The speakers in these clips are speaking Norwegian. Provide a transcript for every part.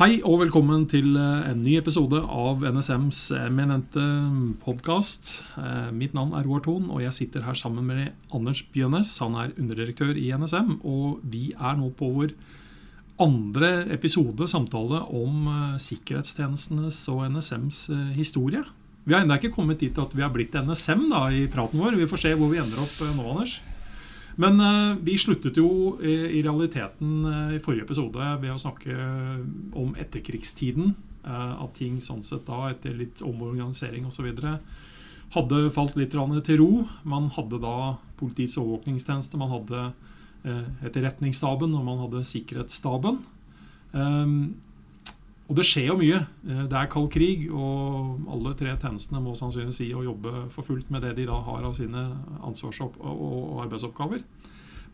Hei og velkommen til eh, en ny episode av NSMs eminente podkast. Mitt navn er Roar Thon, og jeg sitter her sammen med Anders Bjønnes. Han er underdirektør i NSM, og vi er nå på vår andre episode samtale om eh, sikkerhetstjenestenes og NSMs eh, historie. Vi har ennå ikke kommet dit at vi har blitt NSM da, i praten vår. Vi får se hvor vi ender opp nå, Anders. Men uh, vi sluttet jo i, realiteten uh, i forrige episode ved å snakke om etterkrigstiden. Uh, at ting sånn sett da, etter litt omorganisering osv. hadde falt litt til ro. Man hadde da Politiets overvåkningstjeneste, man hadde Etterretningsstaben og man hadde Sikkerhetsstaben. Og det skjer jo mye. Det er kald krig, og alle tre tjenestene må sannsynligvis si å jobbe for fullt med det de da har av sine ansvars- og arbeidsoppgaver.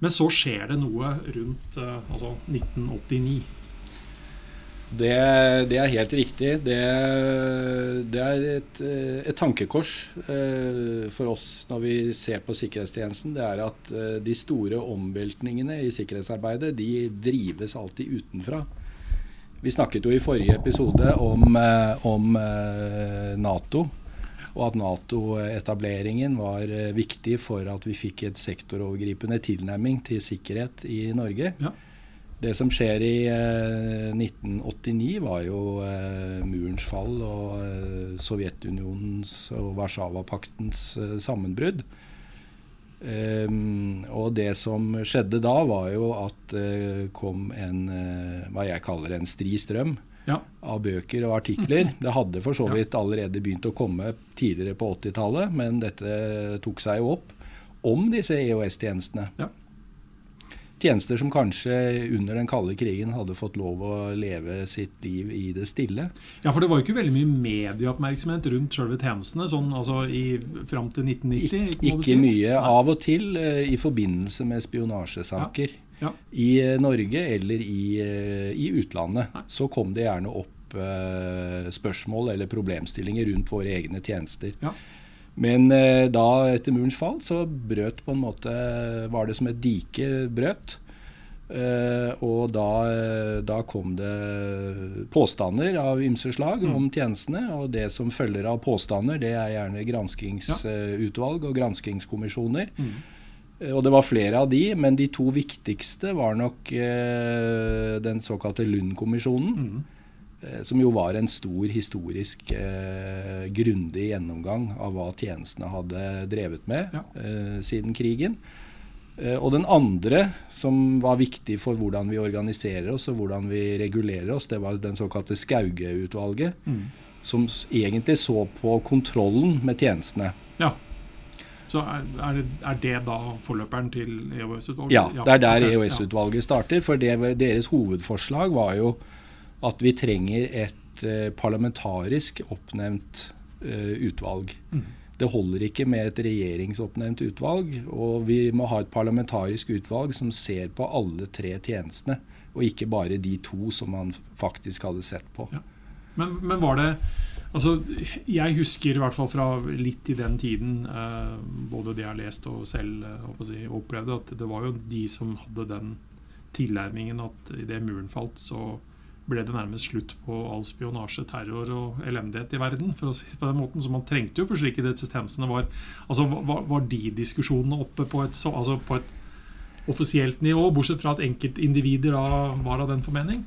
Men så skjer det noe rundt altså 1989. Det, det, er helt riktig. Det, det er et, et, tankekors eh, for oss når vi ser på sikkerhetstjenesten. Det er at eh, de store omveltningene i sikkerhetsarbeidet de drives alltid utenfra. Vi snakket jo i forrige episode om, eh, om eh, Nato. Og at Nato-etableringen var eh, viktig for at vi fikk et sektorovergripende tilnærming til sikkerhet i Norge. Ja. Det som skjer i eh, 1989, var jo murens fall og Sovjetunionens og Warszawapaktens sammenbrudd. Um, og det som skjedde da, var jo at det uh, kom en uh, hva jeg kaller en stri strøm ja. av bøker og artikler. Det hadde for så vidt allerede begynt å komme tidligere på 80-tallet, men dette tok seg jo opp om disse EOS-tjenestene. Ja tjenester som kanskje under den kalde krigen hadde fått lov å leve sitt liv i det stille. Ja, for det var jo ikke veldig mye medieoppmerksomhet rundt selve tjenestene sånn altså i, fram til 1990? Ik ikke mye. Nei. Av og til uh, i forbindelse med spionasjesaker. Ja. Ja. I uh, Norge eller i, uh, i utlandet. Nei. Så kom det gjerne opp spørsmål eller problemstillinger rundt våre egne tjenester. Ja. Men eh, da, etter murens fall, så brøt på en måte Var det som et dike brøt. Eh, og da, da, kom det påstander av ymse slag mm. om tjenestene. Og det som følger av påstander, det er gjerne granskingsutvalg og granskingskommisjoner. Mm. Eh, og det var flere av de, men de to viktigste var nok eh, den såkalte Lund-kommisjonen. Mm Eh, som jo var en stor historisk eh, grundig gjennomgang av hva tjenestene hadde drevet med ja. eh, siden krigen. Eh, og den andre, som var viktig for hvordan vi organiserer oss og hvordan vi regulerer oss, det var den såkalte Skauge-utvalget. Mm. Som egentlig så på kontrollen med tjenestene. Ja. Så er, er, det, er det, da forløperen til EOS-utvalget? Ja, det er der. EOS-utvalget starter. For det, deres hovedforslag var jo at vi trenger et uh, parlamentarisk oppnevnt uh, utvalg. Mm. Det holder ikke med et regjeringsoppnevnt utvalg. Og vi må ha et parlamentarisk utvalg som ser på alle tre tjenestene, og ikke bare de to som man faktisk hadde sett på. Ja. Men, men, var det Altså, jeg husker i hvert fall fra litt i den tiden, eh, både det jeg har lest og selv eh, si, opplevde, at det var jo de som hadde den tilnærmingen at idet muren falt, så ble det nærmest slutt på all spionasje, terror og elendighet i verden. for å si på den måten, Så man trengte jo plutselig ikke disse. Var, altså, var, var de diskusjonene oppe på et, altså på et, offisielt nivå, bortsett fra at enkeltindivider da var av den formening?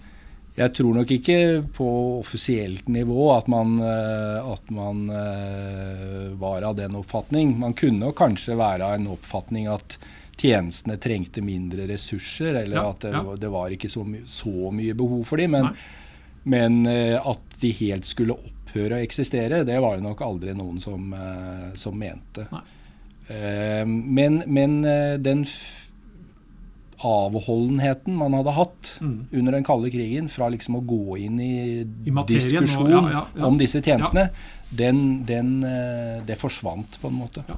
Jeg tror nok ikke på offisielt nivå at man, eh, at man uh, var av den oppfatning. Man kunne kanskje være av en oppfatning at tjenestene trengte mindre ressurser, eller ja, at det, ja. det, var ikke så, my så, mye behov for dem. Men, men uh, at de helt skulle opphøre å eksistere, det var det nok aldri noen som, uh, som mente. Uh, men, men den avholdenheten man hadde hatt mm. under den kalde krigen, fra liksom å gå inn i, I diskusjon og, ja, om disse tjenestene, den, den, det forsvant på en måte. Ja.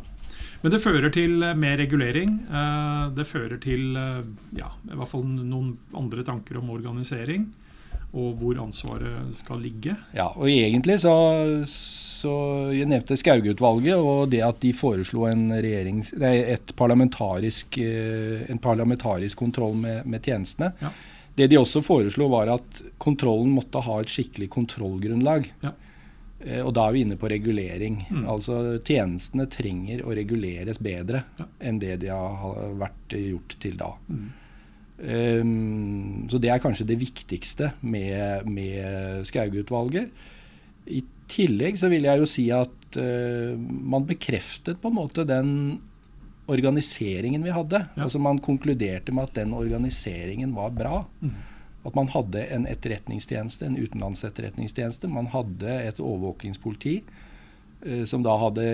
Men det fører til eh, mer regulering. Eh, det fører til eh, ja, i hvert fall noen andre tanker om organisering. Og hvor ansvaret skal ligge. Ja, og egentlig så, så Jeg nevnte Skauge-utvalget og det at de foreslo en, regjering, parlamentarisk, en parlamentarisk kontroll med, med tjenestene. Ja. Det de også foreslo, var at kontrollen måtte ha et skikkelig kontrollgrunnlag. Ja. Eh, og da er vi inne på regulering. Mm. Altså Tjenestene trenger å reguleres bedre ja. enn det de har vært gjort til da. Mm. Um, så det er kanskje det viktigste med, med Skauge-utvalget. I tillegg så vil jeg jo si at uh, man bekreftet på en måte den organiseringen vi hadde. Ja. Altså Man konkluderte med at den organiseringen var bra. Mm. At man hadde en etterretningstjeneste, en utenlandsetterretningstjeneste. Man hadde et overvåkingspoliti eh, som da hadde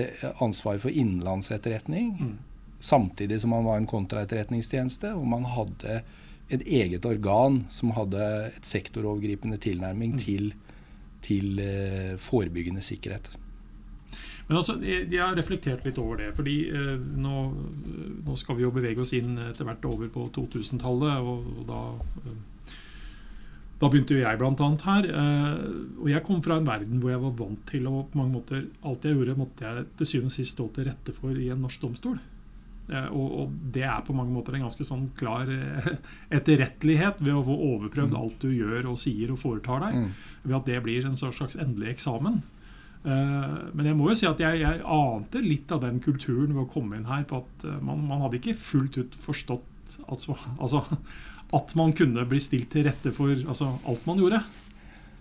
ansvar for innenlandsetterretning. Mm. Samtidig som man var en kontraetterretningstjeneste. Og man hadde et eget organ som hadde et sektorovergripende tilnærming mm. til, til eh, forebyggende sikkerhet. Men altså, jeg, jeg, har reflektert litt over det. fordi eh, nå, nå, skal vi jo bevege oss inn etter hvert over på 2000-tallet. Og, og, da, eh, da begynte jo jeg bl.a. her. Eh, og jeg kom fra en verden hvor jeg var vant til å på mange måter, Alt jeg gjorde, måtte jeg til syvende og sist stå til rette for i en norsk domstol. Eh, og, og, det er på mange måter en ganske sånn klar eh, etterrettelighet ved å få overprøvd mm. alt du gjør og sier og foretar deg. Mm. Ved at det blir en slags endelig eksamen. Men jeg må jo si at jeg, jeg, ante litt av den kulturen ved å komme inn her på at man, man, hadde ikke fullt ut forstått altså, altså, at man kunne bli stilt til rette for altså, alt man gjorde.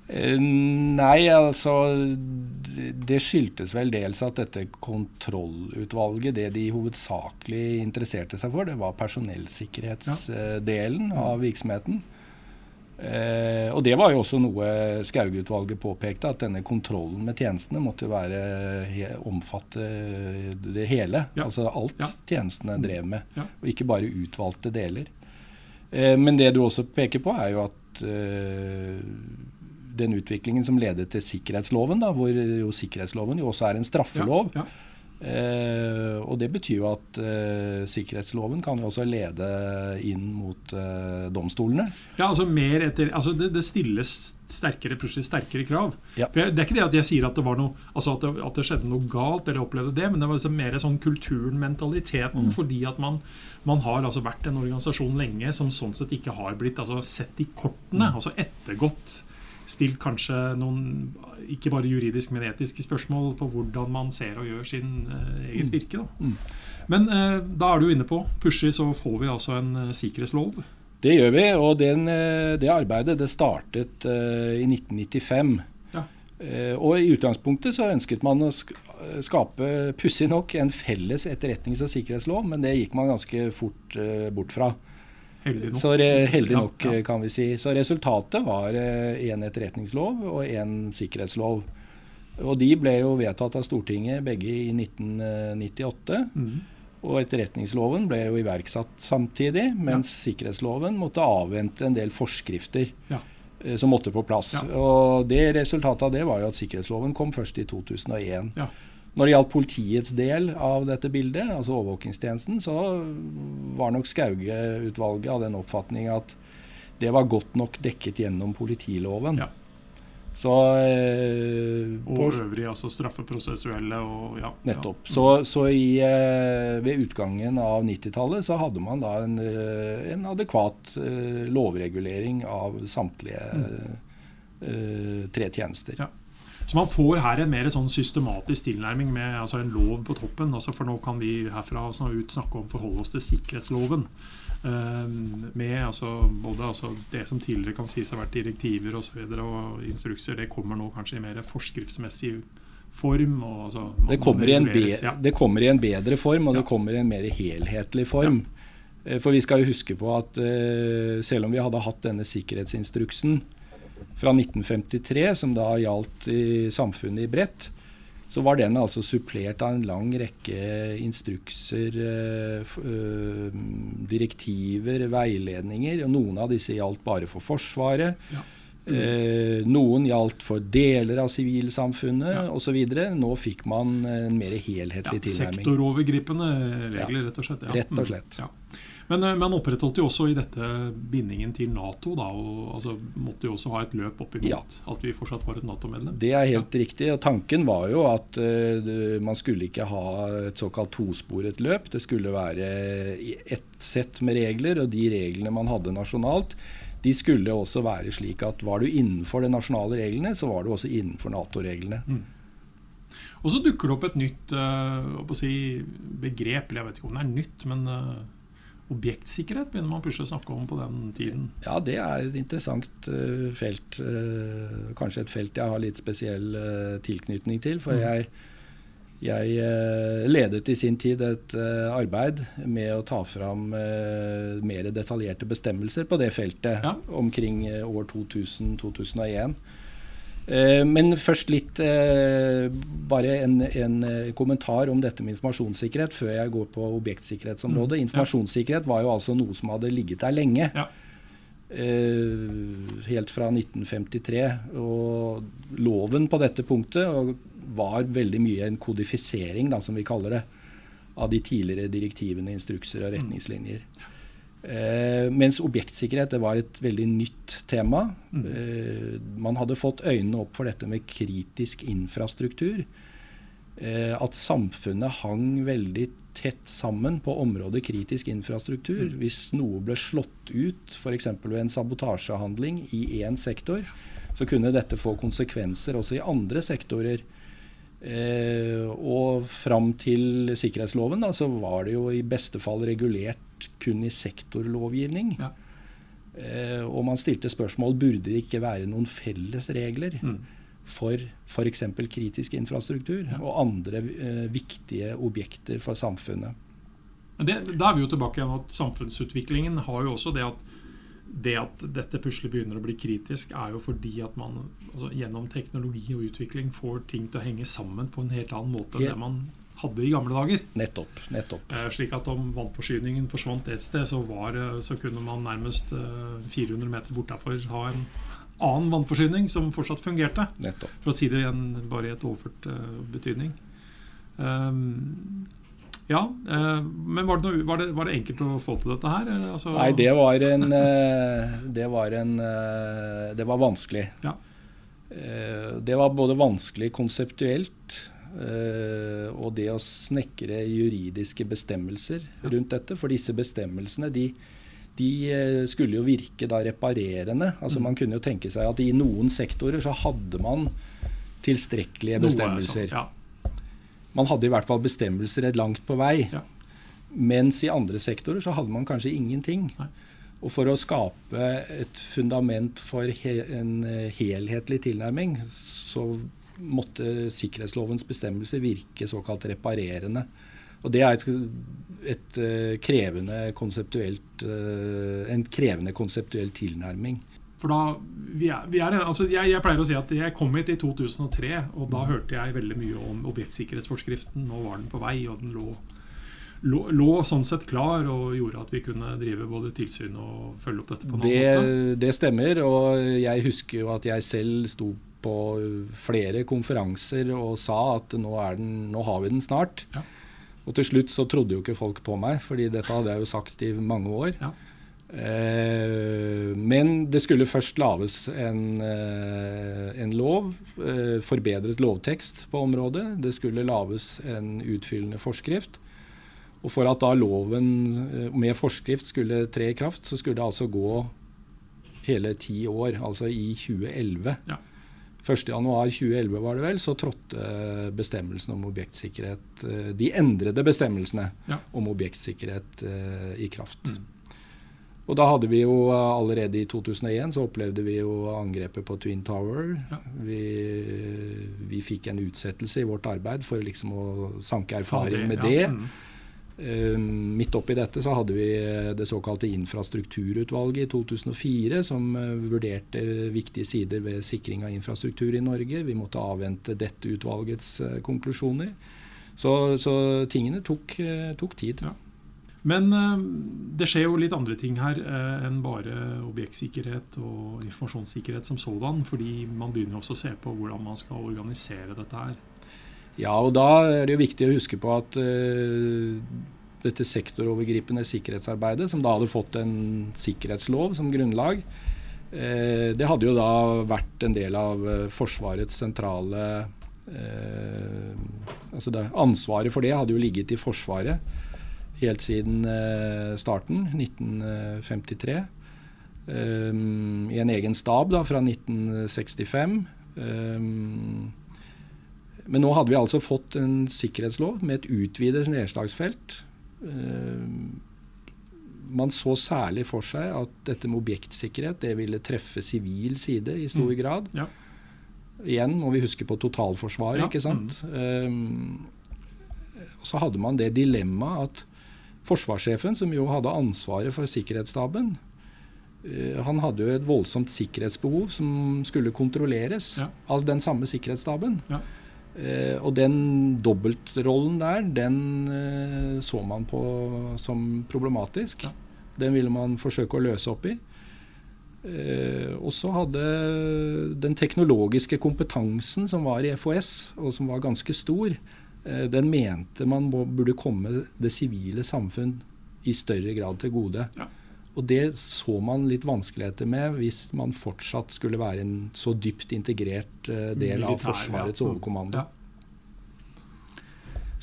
Eh, nei, altså Det skyldtes vel dels at dette kontrollutvalget, det de hovedsakelig interesserte seg for, det var personellsikkerhetsdelen ja. av virksomheten. Eh, og det var jo også noe Skauge-utvalget påpekte, at denne kontrollen med tjenestene måtte jo være he, omfatte det hele. Ja. Altså alt ja. tjenestene drev med, ja. og ikke bare utvalgte deler. Eh, men det du også peker på, er jo at eh, den utviklingen som ledet til sikkerhetsloven, da, hvor jo sikkerhetsloven jo også er en straffelov. Eh, og det betyr jo at eh, sikkerhetsloven kan jo også lede inn mot eh, domstolene. Ja, altså mer etter, altså det, det stilles sterkere, plutselig sterkere krav. Ja. For Det er ikke det at jeg sier at det var noe, altså at det, at det skjedde noe galt, eller opplevde det, men det var liksom mer sånn kulturen, mentaliteten. Mm. Fordi at man, man, har altså vært en organisasjon lenge som sånn sett ikke har blitt altså, sett i kortene, mm. altså ettergått stilt kanskje noen ikke bare juridisk, men etiske spørsmål på hvordan man ser og gjør sin uh, eget mm. virke. Da. Mm. Men uh, da er du inne på pushy, så får vi altså en uh, sikkerhetslov. Det gjør vi, og den, det arbeidet det startet i 1995. Ja. og i utgangspunktet så ønsket man å skape, pussig nok, en felles etterretnings- og sikkerhetslov, men det gikk man ganske fort bort fra. Heldig nok. Så re, heldig nok, ja, ja. kan vi si. Så resultatet var én eh, etterretningslov og én sikkerhetslov. Og de ble jo vedtatt av Stortinget begge i 1998. Mm. Og etterretningsloven ble jo iverksatt samtidig, mens ja. sikkerhetsloven måtte avvente en del forskrifter ja. eh, som måtte på plass. Ja. Og det Resultatet av det var jo at sikkerhetsloven kom først i 2001. Når det gjaldt politiets del av dette bildet, altså overvåkingstjenesten, så var nok Skauge-utvalget av den oppfatning at det var godt nok dekket gjennom politiloven. Ja. Så, eh, og øvrig, altså straffeprosessuelle og ja. Nettopp. Så, så i, eh, ved utgangen av 90-tallet så hadde man da en, eh, en adekvat eh, lovregulering av samtlige mm. Eh, tre tjenester. Ja. Så man får her en mer sånn systematisk tilnærming med altså en lov på toppen. Altså for nå kan vi herfra ut snakke om forholde oss til sikkerhetsloven. Uh, med altså, både altså, det som tidligere kan sies har vært direktiver og, så videre, og instrukser, det kommer nå kanskje i mer forskriftsmessig form. Altså, det, kommer ja. det, kommer i en bedre form, og ja. det kommer i en mer helhetlig form. Ja. Eh, for vi skal jo huske på at uh, selv om vi hadde hatt denne sikkerhetsinstruksen fra 1953, som da gjaldt i samfunnet i bredt, så var den altså supplert av en lang rekke instrukser, øh, øh, direktiver, veiledninger. og Noen av disse gjaldt bare for Forsvaret. Ja. Mm. Eh, noen gjaldt for deler av sivilsamfunnet ja. osv. Nå fikk man en mer helhetlig ja, tilnærming. Sektorovergripende regler, rett og slett. Ja. Rett og slett. Ja. Men eh, man opprettholdt jo også i dette bindingen til Nato. Da, og altså, måtte jo også ha et løp opp imot ja. at vi fortsatt var et Nato-medlem. Det er helt ja. riktig. og Tanken var jo at uh, man skulle ikke ha et såkalt tosporet løp. Det skulle være ett sett med regler, og de reglene man hadde nasjonalt, de skulle også være slik at var du innenfor de nasjonale reglene, så var du også innenfor Nato-reglene. Mm. Og så dukker det opp et nytt uh, si, begrep, eller jeg vet ikke om det er nytt, men uh, objektsikkerhet begynner man plutselig å snakke om på den tiden. Ja, det er et interessant uh, felt. kanskje et felt jeg har litt spesiell tilknytning til. For mm. jeg jeg ledet i sin tid et arbeid med å ta fram mer detaljerte bestemmelser på det feltet ja. omkring år 2000-2001. Men først litt bare en, en, kommentar om dette med informasjonssikkerhet før jeg går på objektsikkerhetsområdet. Mm, informasjonssikkerhet var jo altså noe som hadde ligget der lenge. Ja. Helt fra 1953. Og loven på dette punktet var veldig mye en kodifisering, da, som vi kaller det, av de tidligere direktivene, instrukser og retningslinjer. Eh, mens objektsikkerhet det var et veldig nytt tema. Mm. Eh, man hadde fått øynene opp for dette med kritisk infrastruktur. Eh, at samfunnet hang veldig tett sammen på området kritisk infrastruktur. Mm. Hvis noe ble slått ut, f.eks. ved en sabotasjehandling i én sektor, så kunne dette få konsekvenser også i andre sektorer. Eh, og fram til sikkerhetsloven da, så var det jo i beste fall regulert kun i sektorlovgivning. Ja. Eh, og man stilte spørsmål burde det ikke være noen felles regler mm. for f.eks. kritisk infrastruktur ja. og andre eh, viktige objekter for samfunnet. Det, da er vi jo tilbake igjen at Samfunnsutviklingen har jo også det at det at dette puslet begynner å bli kritisk, er jo fordi at man altså, gjennom teknologi og utvikling får ting til å henge sammen på en helt annen måte enn det man hadde i gamle dager. Nettopp, nettopp. Eh, slik at om vannforsyningen forsvant et sted, så, var, så kunne man nærmest eh, 400 meter bortafor ha en annen vannforsyning som fortsatt fungerte. Nettopp. For å si det igjen bare i et overført eh, betydning. Um, ja, eh, Men var det, noe, var, det, var det, enkelt å få til dette her? Altså, Nei, det var en eh, Det var, en, eh, det var vanskelig. Ja. Det var både vanskelig konseptuelt og det å snekre juridiske bestemmelser rundt dette. For disse bestemmelsene de, de skulle jo virke da reparerende. Altså mm. Man kunne jo tenke seg at i noen sektorer så hadde man tilstrekkelige bestemmelser. Sånn, ja. Man hadde i hvert fall bestemmelser et langt på vei. Ja. Mens i andre sektorer så hadde man kanskje ingenting. Nei. Og for å skape et fundament for he en eh, helhetlig tilnærming, så måtte sikkerhetslovens bestemmelser virke såkalt reparerende. Og det er et, et uh, krevende uh, en krevende konseptuell tilnærming. For da, vi er, vi er, altså jeg, jeg, pleier å si at jeg kom hit i 2003, og da mm. hørte jeg veldig mye om objektsikkerhetsforskriften. Nå var den på vei, og den lå, lå, lå sånn sett klar og gjorde at vi kunne drive både tilsyn og følge opp dette på en det, annen måte. Det stemmer, og jeg husker jo at jeg selv sto på flere konferanser og sa at nå, den, nå har vi den snart. Ja. Og til slutt så trodde jo ikke folk på meg, fordi dette hadde jeg jo sagt i mange år. Ja. Eh, men det skulle først lages en, eh, en lov, eh, forbedret lovtekst på området. Det skulle lages en utfyllende forskrift. Og for at da loven med forskrift skulle tre i kraft, så skulle det altså gå hele ti år, altså i 2011. Ja. 1.1.2011 var det vel, så trådte bestemmelsen om objektsikkerhet De endrede bestemmelsene ja. om objektsikkerhet i kraft. Mm. Og da hadde vi jo eh, allerede i 2001 så opplevde vi jo angrepet på Twin Tower. Ja. Vi, vi, fikk en utsettelse i vårt arbeid for liksom å sanke erfaring med det. Ja. Mm. Uh, midt oppi dette så hadde vi eh, det såkalte infrastrukturutvalget i 2004, som vurderte viktige sider ved sikring av infrastruktur i Norge. Vi måtte avvente dette utvalgets konklusjoner. Så, så, tingene tok, tok tid. Ja. Men uh, det skjer jo litt andre ting her uh, enn bare objektsikkerhet og informasjonssikkerhet som sådan. Fordi man begynner også å se på hvordan man skal organisere dette her. Ja, og da er det jo viktig å huske på at uh, dette sektorovergripende sikkerhetsarbeidet, som da hadde fått en sikkerhetslov som grunnlag, det hadde jo da vært en del av Forsvarets sentrale altså det, Ansvaret for det hadde jo ligget i Forsvaret helt siden eh, starten, 1953. Um, I en egen stab da, fra 1965. Um, men nå hadde vi altså fått en sikkerhetslov med et utvidet nedslagsfelt. Um, man så særlig for seg at dette med objektsikkerhet det ville treffe sivil side i stor mm. grad. Ja. Igjen må vi huske på totalforsvaret, ja. ikke sant. Mm. så hadde man det dilemmaet at forsvarssjefen, som jo hadde ansvaret for sikkerhetsstaben, uh, han hadde jo et voldsomt sikkerhetsbehov som skulle kontrolleres ja. av den samme sikkerhetsstaben. Ja. Uh, og den dobbeltrollen der, den uh, så man på som problematisk. Ja. Den ville man forsøke å løse opp i. Og så hadde den teknologiske kompetansen som var i FOS, og som var ganske stor, den mente man burde komme det sivile samfunn i større grad til gode. Ja. Og det så man litt vanskeligheter med hvis man fortsatt skulle være en så dypt integrert del Militær, av Forsvarets overkommando. Ja.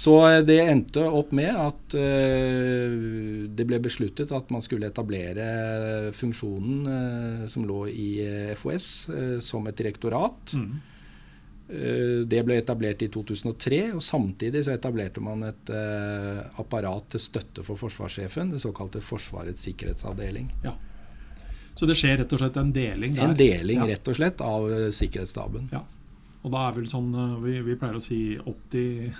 Så eh, det endte opp med at det ble besluttet at man skulle etablere funksjonen som lå i FOS som et direktorat. Mm. Det ble etablert i 2003, og samtidig så etablerte man et apparat til støtte for forsvarssjefen, det såkalte Forsvarets sikkerhetsavdeling. Ja. Så det skjer rett og slett en deling der? En deling ja. rett og slett av sikkerhetsstaben. Ja. Og da er vel sånn, vi, vi pleier å si 80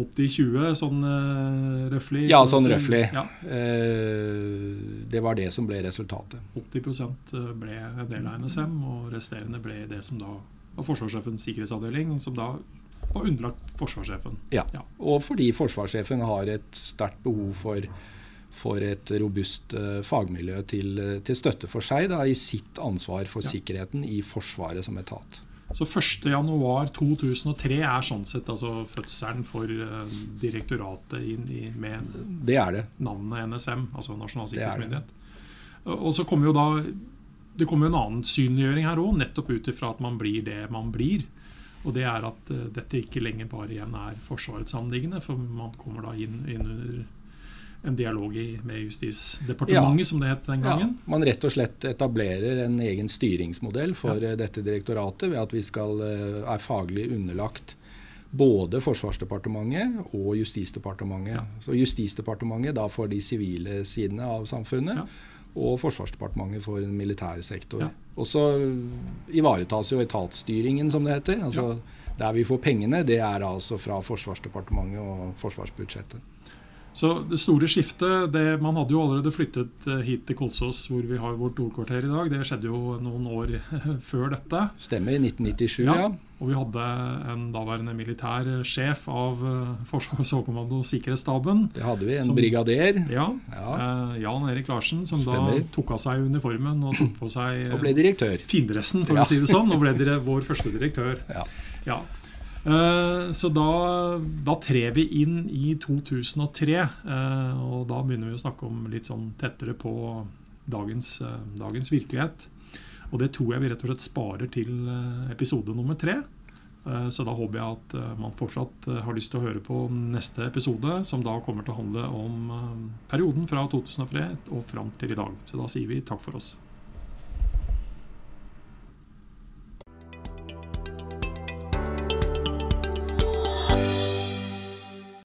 80-20, sånn uh, røftlig? Ja, sånn røftlig. Ja. Uh, det var det som ble resultatet. 80 eh, ble en del av NSM, og resterende ble det som da var forsvarssjefens sikkerhetsavdeling, som da var underlagt forsvarssjefen. Ja, ja. og fordi forsvarssjefen har et sterkt behov for, for et robust uh, fagmiljø til, til, støtte for seg da, i sitt ansvar for ja. sikkerheten i Forsvaret som etat. Så 1.1.2003 er sånn sett altså fødselen for uh, direktoratet inn i, med det det. navnet NSM, altså Nasjonal sikkerhetsmyndighet. Og så kommer jo da det kommer en annen synliggjøring her òg, nettopp ut ifra at man blir det man blir. Og det er at uh, dette ikke lenger bare igjen er Forsvarets anliggende, for man kommer da inn, inn under en dialog i, med Justisdepartementet, ja. som det het den gangen? Ja, man rett og slett etablerer en egen styringsmodell for ja. Eh, dette direktoratet ved at vi skal, eh, er faglig underlagt både Forsvarsdepartementet og Justisdepartementet. Ja. Så Justisdepartementet da for de sivile sidene av samfunnet. Og Forsvarsdepartementet for en militær sektor. Og så ivaretas jo etatsstyringen, som det heter. Altså Der vi får pengene, det er altså fra Forsvarsdepartementet og forsvarsbudsjettet. Så det store skiftet det, Man hadde jo allerede flyttet eh, hit til Kolsås, hvor vi har vårt hovedkvarter i dag. Det skjedde jo noen år før dette. Stemmer. I 1997, ja. ja. Og vi hadde en daværende militær sjef av uh, Forsvarets overkommando sikkerhetsstaben. Det hadde vi. En som, brigader. Ja. ja. Eh, Jan Erik Larsen, som Stemmer. da tok av seg uniformen og tok på seg Og ble direktør. Findressen, for ja. å si det sånn. Og ble dere vår første direktør. Ja. ja. Eh, så da, da, trer vi inn i 2003, eh, og da begynner vi å snakke om litt sånn tettere på dagens, eh, dagens virkelighet. Og det tror jeg vi rett og slett sparer til episode nummer tre. Så da håper jeg at man fortsatt har lyst til å høre på neste episode, som da kommer til å handle om perioden fra 2003 og fram til i dag. Så da sier vi takk for oss.